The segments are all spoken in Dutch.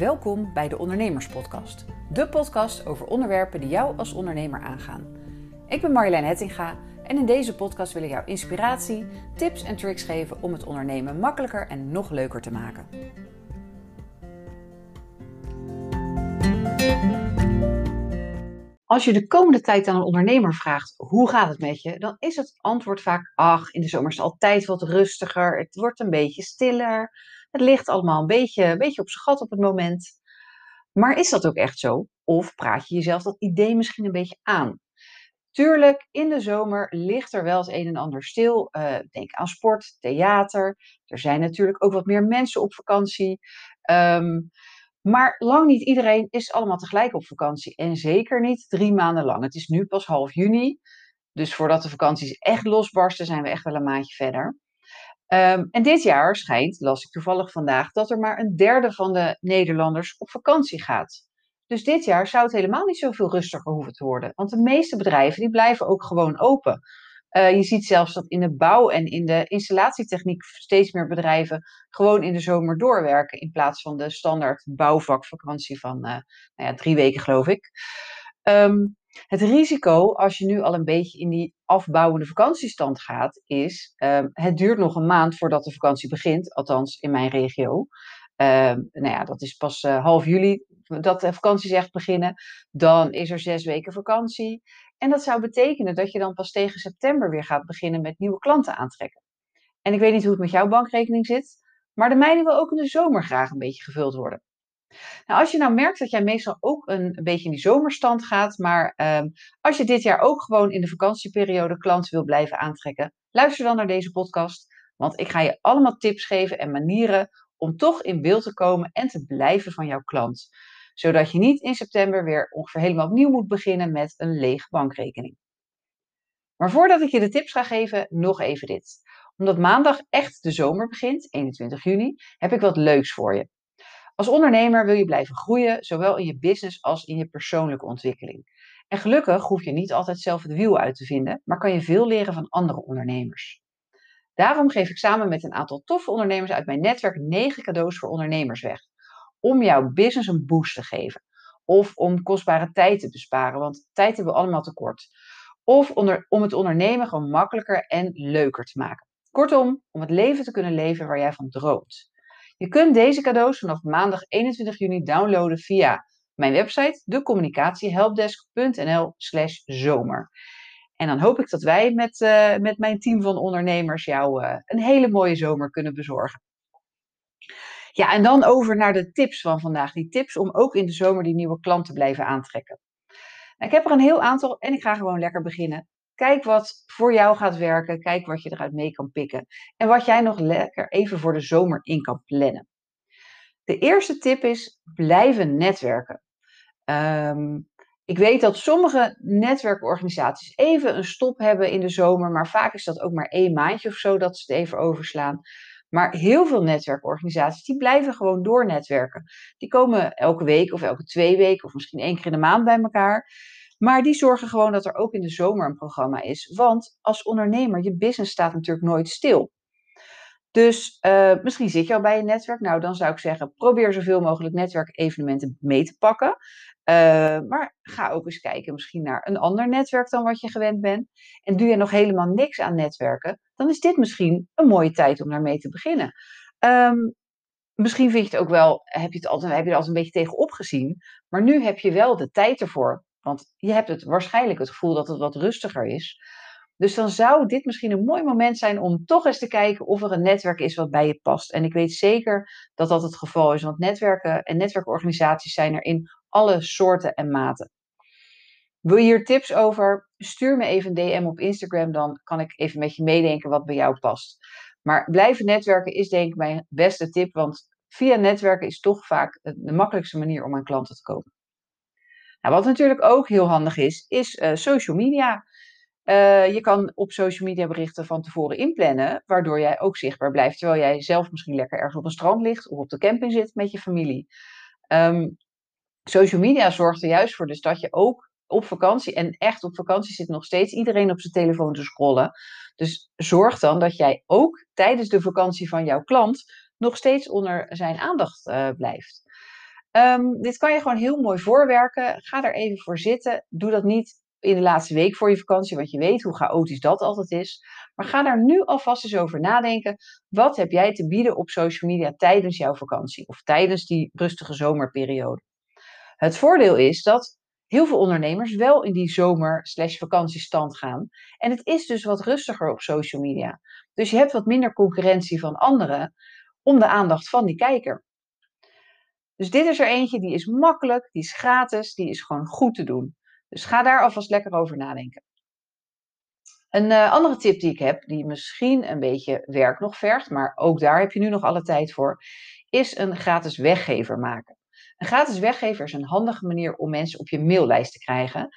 Welkom bij de Ondernemerspodcast. De podcast over onderwerpen die jou als ondernemer aangaan. Ik ben Marjolein Hettinga en in deze podcast wil ik jou inspiratie, tips en tricks geven om het ondernemen makkelijker en nog leuker te maken. Als je de komende tijd aan een ondernemer vraagt hoe gaat het met je, dan is het antwoord vaak ach, in de zomer is het altijd wat rustiger, het wordt een beetje stiller, het ligt allemaal een beetje, een beetje op zijn gat op het moment. Maar is dat ook echt zo? Of praat je jezelf dat idee misschien een beetje aan? Tuurlijk, in de zomer ligt er wel het een en ander stil. Uh, denk aan sport, theater. Er zijn natuurlijk ook wat meer mensen op vakantie. Um, maar lang niet iedereen is allemaal tegelijk op vakantie. En zeker niet drie maanden lang. Het is nu pas half juni. Dus voordat de vakanties echt losbarsten, zijn we echt wel een maandje verder. Um, en dit jaar schijnt, las ik toevallig vandaag, dat er maar een derde van de Nederlanders op vakantie gaat. Dus dit jaar zou het helemaal niet zoveel rustiger hoeven te worden. Want de meeste bedrijven die blijven ook gewoon open. Uh, je ziet zelfs dat in de bouw en in de installatietechniek steeds meer bedrijven gewoon in de zomer doorwerken. In plaats van de standaard bouwvakvakantie van uh, nou ja, drie weken, geloof ik. Um, het risico, als je nu al een beetje in die afbouwende vakantiestand gaat, is: um, het duurt nog een maand voordat de vakantie begint, althans in mijn regio. Um, nou ja, dat is pas uh, half juli dat de vakanties echt beginnen. Dan is er zes weken vakantie. En dat zou betekenen dat je dan pas tegen september weer gaat beginnen met nieuwe klanten aantrekken. En ik weet niet hoe het met jouw bankrekening zit, maar de mijne wil ook in de zomer graag een beetje gevuld worden. Nou, als je nou merkt dat jij meestal ook een, beetje in die zomerstand gaat, maar um, als je dit jaar ook gewoon in de vakantieperiode klanten wil blijven aantrekken, luister dan naar deze podcast, want ik ga je allemaal tips geven en manieren om toch in beeld te komen en te blijven van jouw klant zodat je niet in september weer ongeveer helemaal opnieuw moet beginnen met een lege bankrekening. Maar voordat ik je de tips ga geven, nog even dit. Omdat maandag echt de zomer begint, 21 juni, heb ik wat leuks voor je. Als ondernemer wil je blijven groeien, zowel in je business als in je persoonlijke ontwikkeling. En gelukkig hoef je niet altijd zelf het wiel uit te vinden, maar kan je veel leren van andere ondernemers. Daarom geef ik samen met een aantal toffe ondernemers uit mijn netwerk 9 cadeaus voor ondernemers weg om jouw business een boost te geven. Of om kostbare tijd te besparen, want tijd hebben we allemaal tekort. Of om het ondernemen gewoon makkelijker en leuker te maken. Kortom, om het leven te kunnen leven waar jij van droomt. Je kunt deze cadeaus vanaf maandag 21 juni downloaden via mijn website decommunicatiehelpdesk.nl slash zomer. En dan hoop ik dat wij met, uh, met mijn team van ondernemers jou uh, een hele mooie zomer kunnen bezorgen. Ja, en dan over naar de tips van vandaag. Die tips om ook in de zomer die nieuwe klant te blijven aantrekken. Nou, ik heb er een heel aantal en ik ga gewoon lekker beginnen. Kijk wat voor jou gaat werken. Kijk wat je eruit mee kan pikken. En wat jij nog lekker even voor de zomer in kan plannen. De eerste tip is blijven netwerken. Um, ik weet dat sommige netwerkorganisaties even een stop hebben in de zomer, maar vaak is dat ook maar één maandje of zo dat ze het even overslaan. Maar heel veel netwerkorganisaties, die blijven gewoon doornetwerken. Die komen elke week of elke twee weken of misschien één keer in de maand bij elkaar. Maar die zorgen gewoon dat er ook in de zomer een programma is. Want als ondernemer, je business staat natuurlijk nooit stil. Dus uh, misschien zit je al bij een netwerk. Nou, dan zou ik zeggen, probeer zoveel mogelijk netwerkevenementen mee te pakken. Uh, maar ga ook eens kijken misschien naar een ander netwerk dan wat je gewend bent. En doe je nog helemaal niks aan netwerken, dan is dit misschien een mooie tijd om daarmee te beginnen. Um, misschien vind je het ook wel, heb je, het altijd, heb je er altijd een beetje tegenop gezien. Maar nu heb je wel de tijd ervoor. Want je hebt het waarschijnlijk het gevoel dat het wat rustiger is. Dus dan zou dit misschien een mooi moment zijn om toch eens te kijken of er een netwerk is wat bij je past. En ik weet zeker dat dat het geval is, want netwerken en netwerkorganisaties zijn er in alle soorten en maten. Wil je hier tips over? Stuur me even een DM op Instagram, dan kan ik even met je meedenken wat bij jou past. Maar blijven netwerken is denk ik mijn beste tip, want via netwerken is toch vaak de makkelijkste manier om aan klanten te komen. Nou, wat natuurlijk ook heel handig is, is uh, social media. Uh, je kan op social media berichten van tevoren inplannen, waardoor jij ook zichtbaar blijft, terwijl jij zelf misschien lekker ergens op een strand ligt of op de camping zit met je familie. Um, social media zorgt er juist voor dus dat je ook op vakantie, en echt op vakantie zit nog steeds iedereen op zijn telefoon te scrollen. Dus zorg dan dat jij ook tijdens de vakantie van jouw klant nog steeds onder zijn aandacht uh, blijft. Ehm, dit kan je gewoon heel mooi voorwerken. Ga er even voor zitten. Doe dat niet in de laatste week voor je vakantie, want je weet hoe chaotisch dat altijd is. Maar ga daar nu alvast eens over nadenken. Wat heb jij te bieden op social media tijdens jouw vakantie of tijdens die rustige zomerperiode? Het voordeel is dat heel veel ondernemers wel in die zomer-vakantiestand gaan. En het is dus wat rustiger op social media. Dus je hebt wat minder concurrentie van anderen om de aandacht van die kijker. Dus dit is er eentje, die is makkelijk, die is gratis, die is gewoon goed te doen. Dus ga daar alvast lekker over nadenken. Een uh, andere tip die ik heb, die misschien een beetje werk nog vergt, maar ook daar heb je nu nog alle tijd voor, is een gratis weggever maken. Een gratis weggever is een handige manier om mensen op je maillijst te krijgen.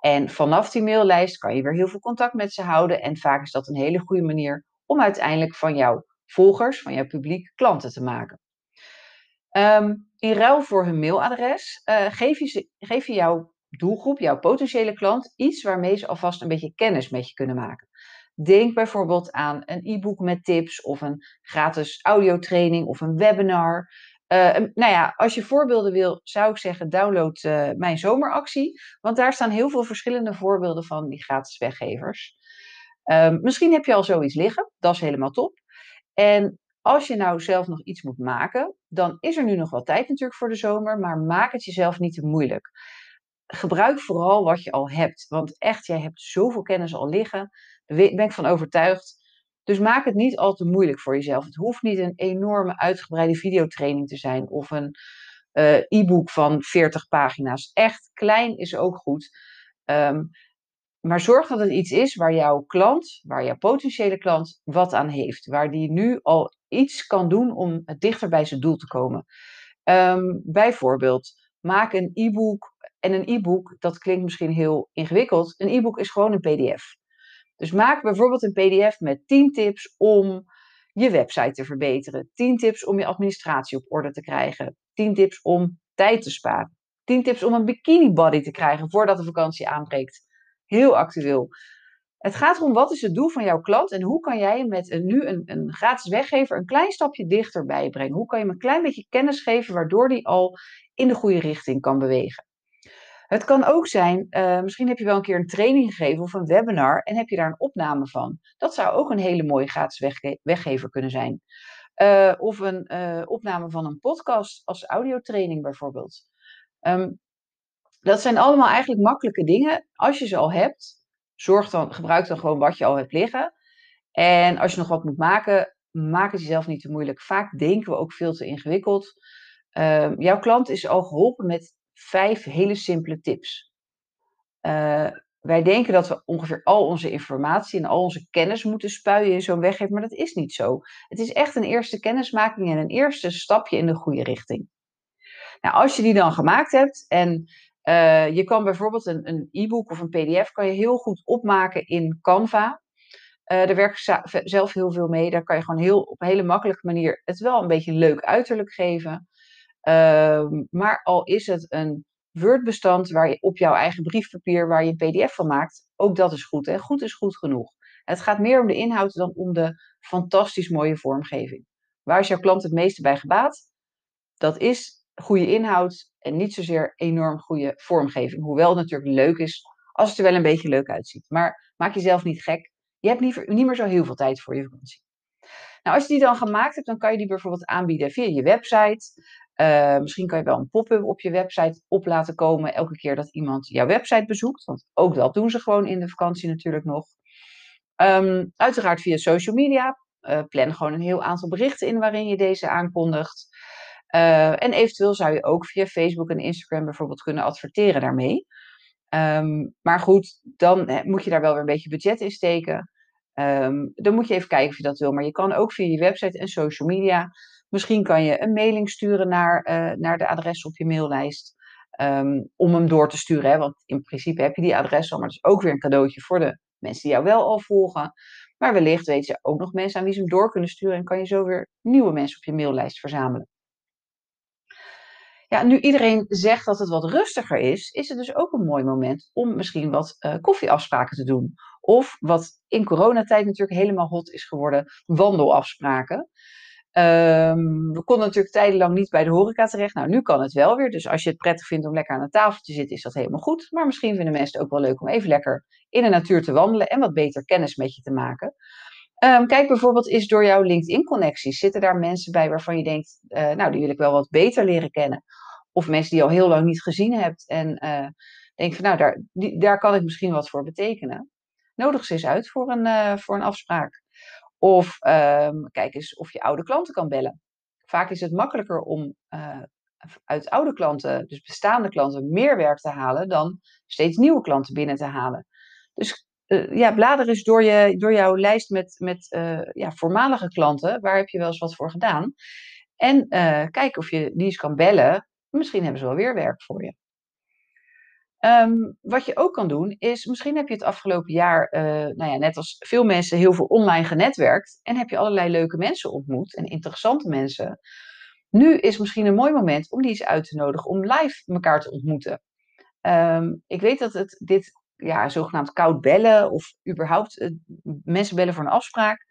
En vanaf die maillijst kan je weer heel veel contact met ze houden. En vaak is dat een hele goede manier om uiteindelijk van jouw volgers, van jouw publiek, klanten te maken. Ehm, in ruil voor hun mailadres uh, geef, je, geef je jouw doelgroep, jouw potentiële klant, iets waarmee ze alvast een beetje kennis met je kunnen maken. Denk bijvoorbeeld aan een e-book met tips of een gratis audiotraining of een webinar. Uh, nou ja, als je voorbeelden wil, zou ik zeggen, download uh, mijn zomeractie. Want daar staan heel veel verschillende voorbeelden van die gratis weggevers. Uh, misschien heb je al zoiets liggen, dat is helemaal top. En als je nou zelf nog iets moet maken, dan is er nu nog wel tijd natuurlijk voor de zomer, maar maak het jezelf niet te moeilijk. Gebruik vooral wat je al hebt, want echt, jij hebt zoveel kennis al liggen, daar ben ik van overtuigd. Dus maak het niet al te moeilijk voor jezelf. Het hoeft niet een enorme uitgebreide videotraining te zijn of een uh, e-book van 40 pagina's. Echt klein is ook goed. Um, maar zorg dat het iets is waar jouw klant, waar jouw potentiële klant wat aan heeft. Waar die nu al iets kan doen om dichter bij zijn doel te komen. Um, bijvoorbeeld, maak een e-book. En een e-book, dat klinkt misschien heel ingewikkeld. Een e-book is gewoon een PDF. Dus maak bijvoorbeeld een PDF met 10 tips om je website te verbeteren. 10 tips om je administratie op orde te krijgen. 10 tips om tijd te sparen. 10 tips om een bikini body te krijgen voordat de vakantie aanbreekt. Heel actueel. Het gaat erom wat is het doel van jouw klant en hoe kan jij met een, nu een, een gratis weggever een klein stapje dichterbij brengen. Hoe kan je hem een klein beetje kennis geven waardoor die al in de goede richting kan bewegen. Het kan ook zijn, uh, misschien heb je wel een keer een training gegeven of een webinar en heb je daar een opname van. Dat zou ook een hele mooie gratis wegge weggever kunnen zijn. Uh, of een uh, opname van een podcast als audiotraining bijvoorbeeld. Um, dat zijn allemaal eigenlijk makkelijke dingen. Als je ze al hebt, zorg dan, gebruik dan gewoon wat je al hebt liggen. En als je nog wat moet maken, maak het jezelf niet te moeilijk. Vaak denken we ook veel te ingewikkeld. Uh, jouw klant is al geholpen met vijf hele simpele tips. Uh, wij denken dat we ongeveer al onze informatie en al onze kennis moeten spuien in zo'n weggeven, maar dat is niet zo. Het is echt een eerste kennismaking en een eerste stapje in de goede richting. Nou, als je die dan gemaakt hebt en uh, je kan bijvoorbeeld een e-book of een pdf kan je heel goed opmaken in Canva. Uh, daar werk ik zelf heel veel mee. Daar kan je gewoon heel, op een hele makkelijke manier het wel een beetje leuk uiterlijk geven. Uh, maar al is het een Word-bestand waar je op jouw eigen briefpapier waar je een PDF van maakt, ook dat is goed. Hè? Goed is goed genoeg. Het gaat meer om de inhoud dan om de fantastisch mooie vormgeving. Waar is jouw klant het meeste bij gebaat? Dat is goede inhoud en niet zozeer enorm goede vormgeving. Hoewel het natuurlijk leuk is als het er wel een beetje leuk uitziet. Maar maak jezelf niet gek. Je hebt niet, meer zo heel veel tijd voor je vakantie. Nou, als je die dan gemaakt hebt, dan kan je die bijvoorbeeld aanbieden via je website. Uh, misschien kan je wel een pop-up op je website op laten komen elke keer dat iemand jouw website bezoekt. Want ook dat doen ze gewoon in de vakantie natuurlijk nog. Um, uiteraard via social media. Uh, plan gewoon een heel aantal berichten in waarin je deze aankondigt. Uh, en eventueel zou je ook via Facebook en Instagram bijvoorbeeld kunnen adverteren daarmee. Um, maar goed, dan moet je daar wel weer een beetje budget in steken. Um, dan moet je even kijken of je dat wil. Maar je kan ook via je website en social media. Misschien kan je een mailing sturen naar, uh, naar de adres op je maillijst. Um, om hem door te sturen. Hè? Want in principe heb je die adres al. Maar het is ook weer een cadeautje voor de mensen die jou wel al volgen. Maar wellicht weten ze ook nog mensen aan wie ze hem door kunnen sturen. En kan je zo weer nieuwe mensen op je maillijst verzamelen. Ja, nu iedereen zegt dat het wat rustiger is, is het dus ook een mooi moment om misschien wat uh, koffieafspraken te doen. Of wat in coronatijd natuurlijk helemaal hot is geworden, wandelafspraken. Ehm, we konden natuurlijk tijdenlang niet bij de horeca terecht. Nou, nu kan het wel weer. Dus als je het prettig vindt om lekker aan een tafel te zitten, is dat helemaal goed. Maar misschien vinden mensen het ook wel leuk om even lekker in de natuur te wandelen en wat beter kennis met je te maken. Ehm, kijk bijvoorbeeld eens door jouw LinkedIn-connecties. Zitten daar mensen bij waarvan je denkt, uh, nou, die wil ik wel wat beter leren kennen? Of mensen die je al heel lang niet gezien hebt en uh, denk van, nou, daar, daar kan ik misschien wat voor betekenen. Nodig ze eens uit voor een, uh, voor een afspraak. Of um, kijk eens of je oude klanten kan bellen. Vaak is het makkelijker om uit oude klanten, dus bestaande klanten, meer werk te halen dan steeds nieuwe klanten binnen te halen. Dus uh, ja, blader eens door, je, door jouw lijst met, met uh, ja, voormalige klanten. Waar heb je wel eens wat voor gedaan? En kijk of je die eens kan bellen. Misschien hebben ze wel weer werk voor je. Um, wat je ook kan doen is, misschien heb je het afgelopen jaar, uh, nou ja, net als veel mensen, heel veel online genetwerkt. En heb je allerlei leuke mensen ontmoet en interessante mensen. Nu is misschien een mooi moment om die eens uit te nodigen om live elkaar te ontmoeten. Um, ik weet dat het dit ja, zogenaamd koud bellen of überhaupt uh, mensen bellen voor een afspraak.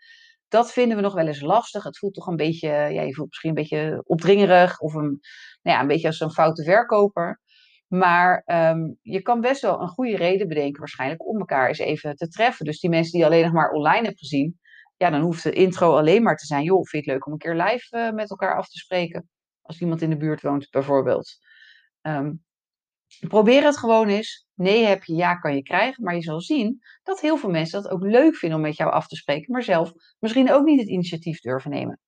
Dat vinden we nog wel eens lastig. Het voelt toch een beetje, ja, je voelt misschien een beetje opdringerig of een, nou ja, een beetje als een foute verkoper. Maar um, je kan best wel een goede reden bedenken, waarschijnlijk, om elkaar eens even te treffen. Dus die mensen die alleen nog maar online hebt gezien, ja, dan hoeft de intro alleen maar te zijn. Joh, vind je het leuk om een keer live uh, met elkaar af te spreken? Als iemand in de buurt woont, bijvoorbeeld. Um, probeer het gewoon eens. Nee heb je, ja kan je krijgen. Maar je zal zien dat heel veel mensen dat ook leuk vinden om met jou af te spreken, maar zelf misschien ook niet het initiatief durven nemen.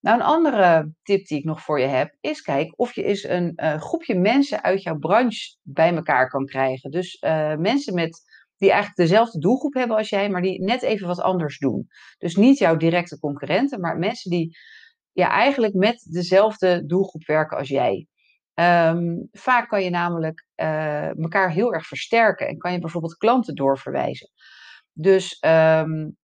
Nou, een andere tip die ik nog voor je heb, is kijk of je eens een uh, groepje mensen uit jouw branche bij elkaar kan krijgen. Dus uh, mensen met, die eigenlijk dezelfde doelgroep hebben als jij, maar die net even wat anders doen. Dus niet jouw directe concurrenten, maar mensen die ja, eigenlijk met dezelfde doelgroep werken als jij. Um, vaak kan je namelijk uh, elkaar heel erg versterken en kan je bijvoorbeeld klanten doorverwijzen. Dus um,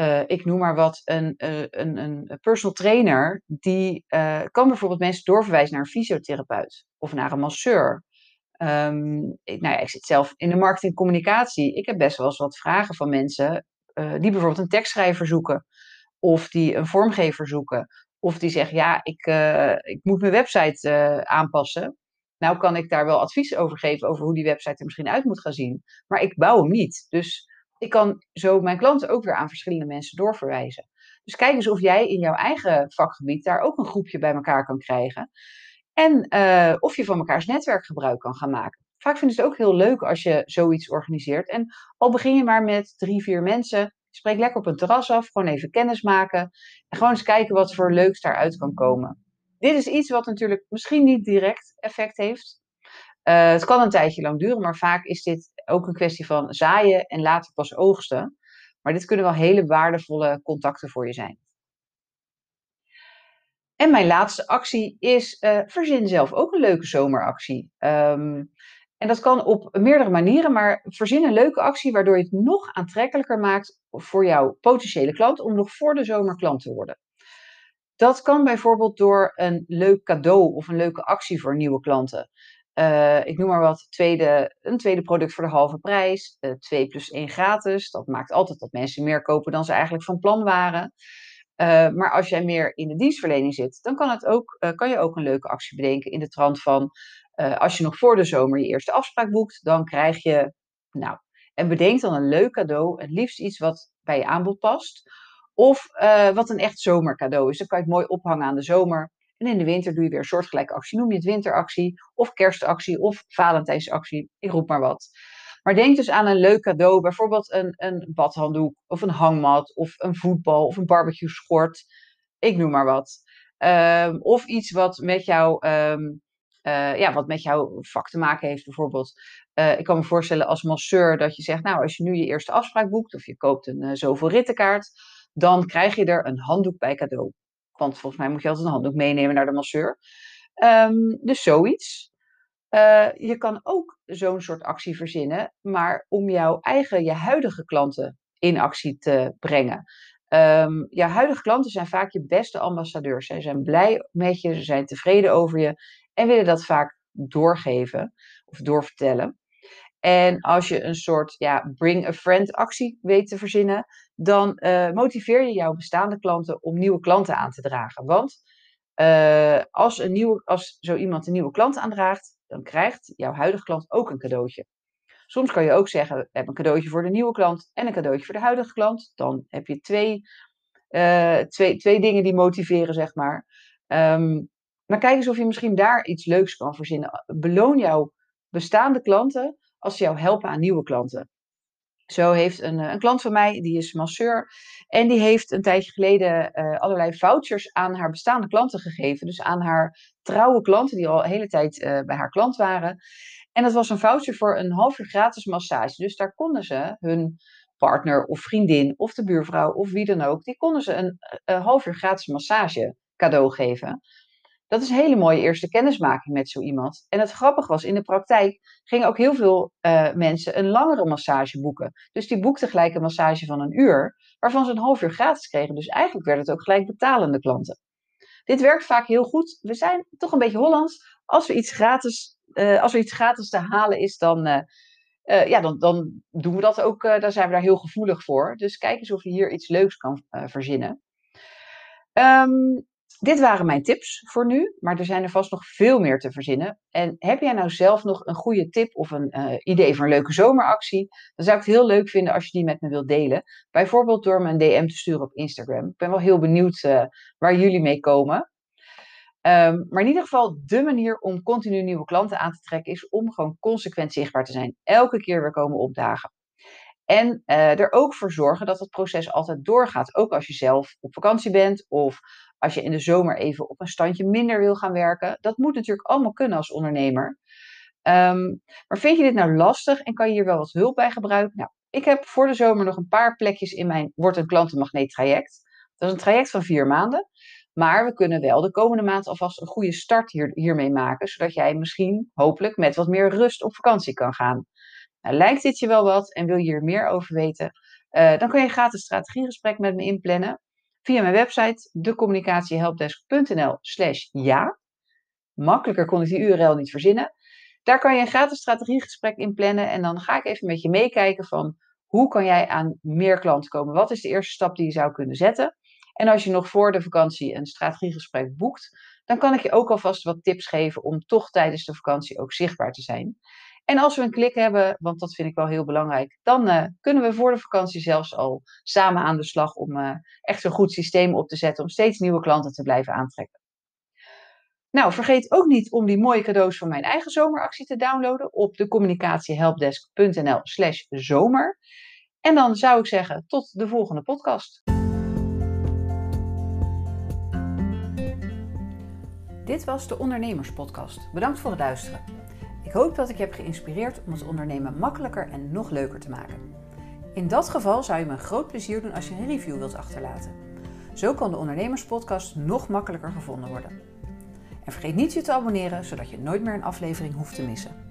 uh, ik noem maar wat, een, uh, een, een personal trainer, die kan bijvoorbeeld mensen doorverwijzen naar een fysiotherapeut of naar een masseur. Um, ik, nou ja, ik zit zelf in de marketingcommunicatie. Ik heb best wel eens wat vragen van mensen die bijvoorbeeld een tekstschrijver zoeken, of die een vormgever zoeken, of die zeggen: Ja, ik, ik moet mijn website aanpassen. Nou kan ik daar wel advies over geven over hoe die website er misschien uit moet gaan zien, maar ik bouw hem niet. Dus ik kan zo mijn klanten ook weer aan verschillende mensen doorverwijzen. Dus kijk eens of jij in jouw eigen vakgebied daar ook een groepje bij elkaar kan krijgen. En uh, of je van mekaars netwerk gebruik kan gaan maken. Vaak vinden ze het ook heel leuk als je zoiets organiseert. En al begin je maar met drie, vier mensen. Spreek lekker op een terras af, gewoon even kennis maken. En gewoon eens kijken wat voor leuks daaruit kan komen. Dit is iets wat natuurlijk misschien niet direct effect heeft. Uh, het kan een tijdje lang duren, maar vaak is dit ook een kwestie van zaaien en later pas oogsten. Maar dit kunnen wel hele waardevolle contacten voor je zijn. En mijn laatste actie is uh, verzin zelf ook een leuke zomeractie. Um, en dat kan op meerdere manieren, maar verzin een leuke actie waardoor je het nog aantrekkelijker maakt voor jouw potentiële klant om nog voor de zomer klant te worden. Dat kan bijvoorbeeld door een leuk cadeau of een leuke actie voor nieuwe klanten. Uh, ik noem maar wat, tweede, een tweede product voor de halve prijs, uh, 2 plus 1 gratis. Dat maakt altijd dat mensen meer kopen dan ze eigenlijk van plan waren. Uh, maar als jij meer in de dienstverlening zit, dan kan, het ook, kan je ook een leuke actie bedenken in de trant van, als je nog voor de zomer je eerste afspraak boekt, dan krijg je, nou, en bedenk dan een leuk cadeau, het liefst iets wat bij je aanbod past. Of wat een echt zomercadeau is. Dan kan je het mooi ophangen aan de zomer. En in de winter doe je weer een soortgelijke actie. Noem je het winteractie, of kerstactie, of Valentijnsactie. Ik roep maar wat. Maar denk dus aan een leuk cadeau. Bijvoorbeeld een, een badhanddoek, of een hangmat, of een voetbal, of een barbecue schort. Ik noem maar wat. Um, of iets wat met, jou, um, uh, ja, wat met jouw vak te maken heeft, bijvoorbeeld. Uh, ik kan me voorstellen als masseur dat je zegt, nou, als je nu je eerste afspraak boekt, of je koopt een uh, zoveel rittenkaart, dan krijg je er een handdoek bij cadeau. Want volgens mij moet je altijd een handdoek meenemen naar de masseur. Um, dus zoiets. Je kan ook zo'n soort actie verzinnen, maar om jouw eigen, je huidige klanten in actie te brengen. Um, jouw huidige klanten zijn vaak je beste ambassadeurs. Ze zijn blij met je, ze zijn tevreden over je en willen dat vaak doorgeven of doorvertellen. En als je een soort ja, bring a friend actie weet te verzinnen, dan uh, motiveer je jouw bestaande klanten om nieuwe klanten aan te dragen. Want uh, als, een nieuwe, als zo iemand een nieuwe klant aandraagt, dan krijgt jouw huidige klant ook een cadeautje. Soms kan je ook zeggen, heb een cadeautje voor de nieuwe klant en een cadeautje voor de huidige klant. Dan heb je twee, uh, twee, twee dingen die motiveren, zeg maar. Um, maar kijk eens of je misschien daar iets leuks kan verzinnen. Beloon jouw bestaande klanten als ze jou helpen aan nieuwe klanten. Zo heeft een, een klant van mij, die is masseur, en die heeft een tijdje geleden uh, allerlei vouchers aan haar bestaande klanten gegeven. Dus aan haar trouwe klanten die al de hele tijd uh, bij haar klant waren. En dat was een voucher voor een half uur gratis massage. Dus daar konden ze hun partner of vriendin of de buurvrouw of wie dan ook, die konden ze een, een half uur gratis massage cadeau geven. Dat is een hele mooie eerste kennismaking met zo iemand. En het grappige was, in de praktijk gingen ook heel veel uh, mensen een langere massage boeken. Dus die boekten gelijk een massage van een uur, waarvan ze een half uur gratis kregen. Dus eigenlijk werden het ook gelijk betalende klanten. Dit werkt vaak heel goed. We zijn toch een beetje Hollands. Als, we iets gratis, uh, als er iets gratis te halen is, dan, uh, ja, dan, dan doen we dat ook. dan zijn we daar heel gevoelig voor. Dus kijk eens of je hier iets leuks kan verzinnen. Um, dit waren mijn tips voor nu, maar er zijn er vast nog veel meer te verzinnen. En heb jij nou zelf nog een goede tip of een uh, idee voor een leuke zomeractie? Dan zou ik het heel leuk vinden als je die met me wilt delen. Bijvoorbeeld door me een DM te sturen op Instagram. Ik ben wel heel benieuwd uh, waar jullie mee komen. Um, maar in ieder geval, de manier om continu nieuwe klanten aan te trekken is om gewoon consequent zichtbaar te zijn. Elke keer weer komen opdagen. En uh, er ook voor zorgen dat het proces altijd doorgaat. Ook als je zelf op vakantie bent of als je in de zomer even op een standje minder wil gaan werken. Dat moet natuurlijk allemaal kunnen als ondernemer. Um, maar vind je dit nou lastig en kan je hier wel wat hulp bij gebruiken? Nou, ik heb voor de zomer nog een paar plekjes in mijn Word een klantenmagneet traject. Dat is een traject van vier maanden. Maar we kunnen wel de komende maand alvast een goede start hier, hiermee maken. Zodat jij misschien hopelijk met wat meer rust op vakantie kan gaan. Nou, lijkt dit je wel wat en wil je hier meer over weten? Uh, dan kan je een gratis strategiegesprek met me inplannen via mijn website decommunicatiehelpdesk.nl slash ja. Makkelijker kon ik die URL niet verzinnen. Daar kan je een gratis strategiegesprek in plannen en dan ga ik even met je meekijken van hoe kan jij aan meer klanten komen? Wat is de eerste stap die je zou kunnen zetten? En als je nog voor de vakantie een strategiegesprek boekt, dan kan ik je ook alvast wat tips geven om toch tijdens de vakantie ook zichtbaar te zijn. En als we een klik hebben, want dat vind ik wel heel belangrijk, dan uh, kunnen we voor de vakantie zelfs al samen aan de slag om uh, echt een goed systeem op te zetten om steeds nieuwe klanten te blijven aantrekken. Nou, vergeet ook niet om die mooie cadeaus van mijn eigen zomeractie te downloaden op de communicatiehelpdesk.nl slash zomer. En dan zou ik zeggen, tot de volgende podcast. Dit was de Ondernemerspodcast. Bedankt voor het luisteren. Ik hoop dat ik heb geïnspireerd om het ondernemen makkelijker en nog leuker te maken. In dat geval zou je me een groot plezier doen als je een review wilt achterlaten. Zo kan de Ondernemerspodcast nog makkelijker gevonden worden. En vergeet niet je te abonneren, zodat je nooit meer een aflevering hoeft te missen.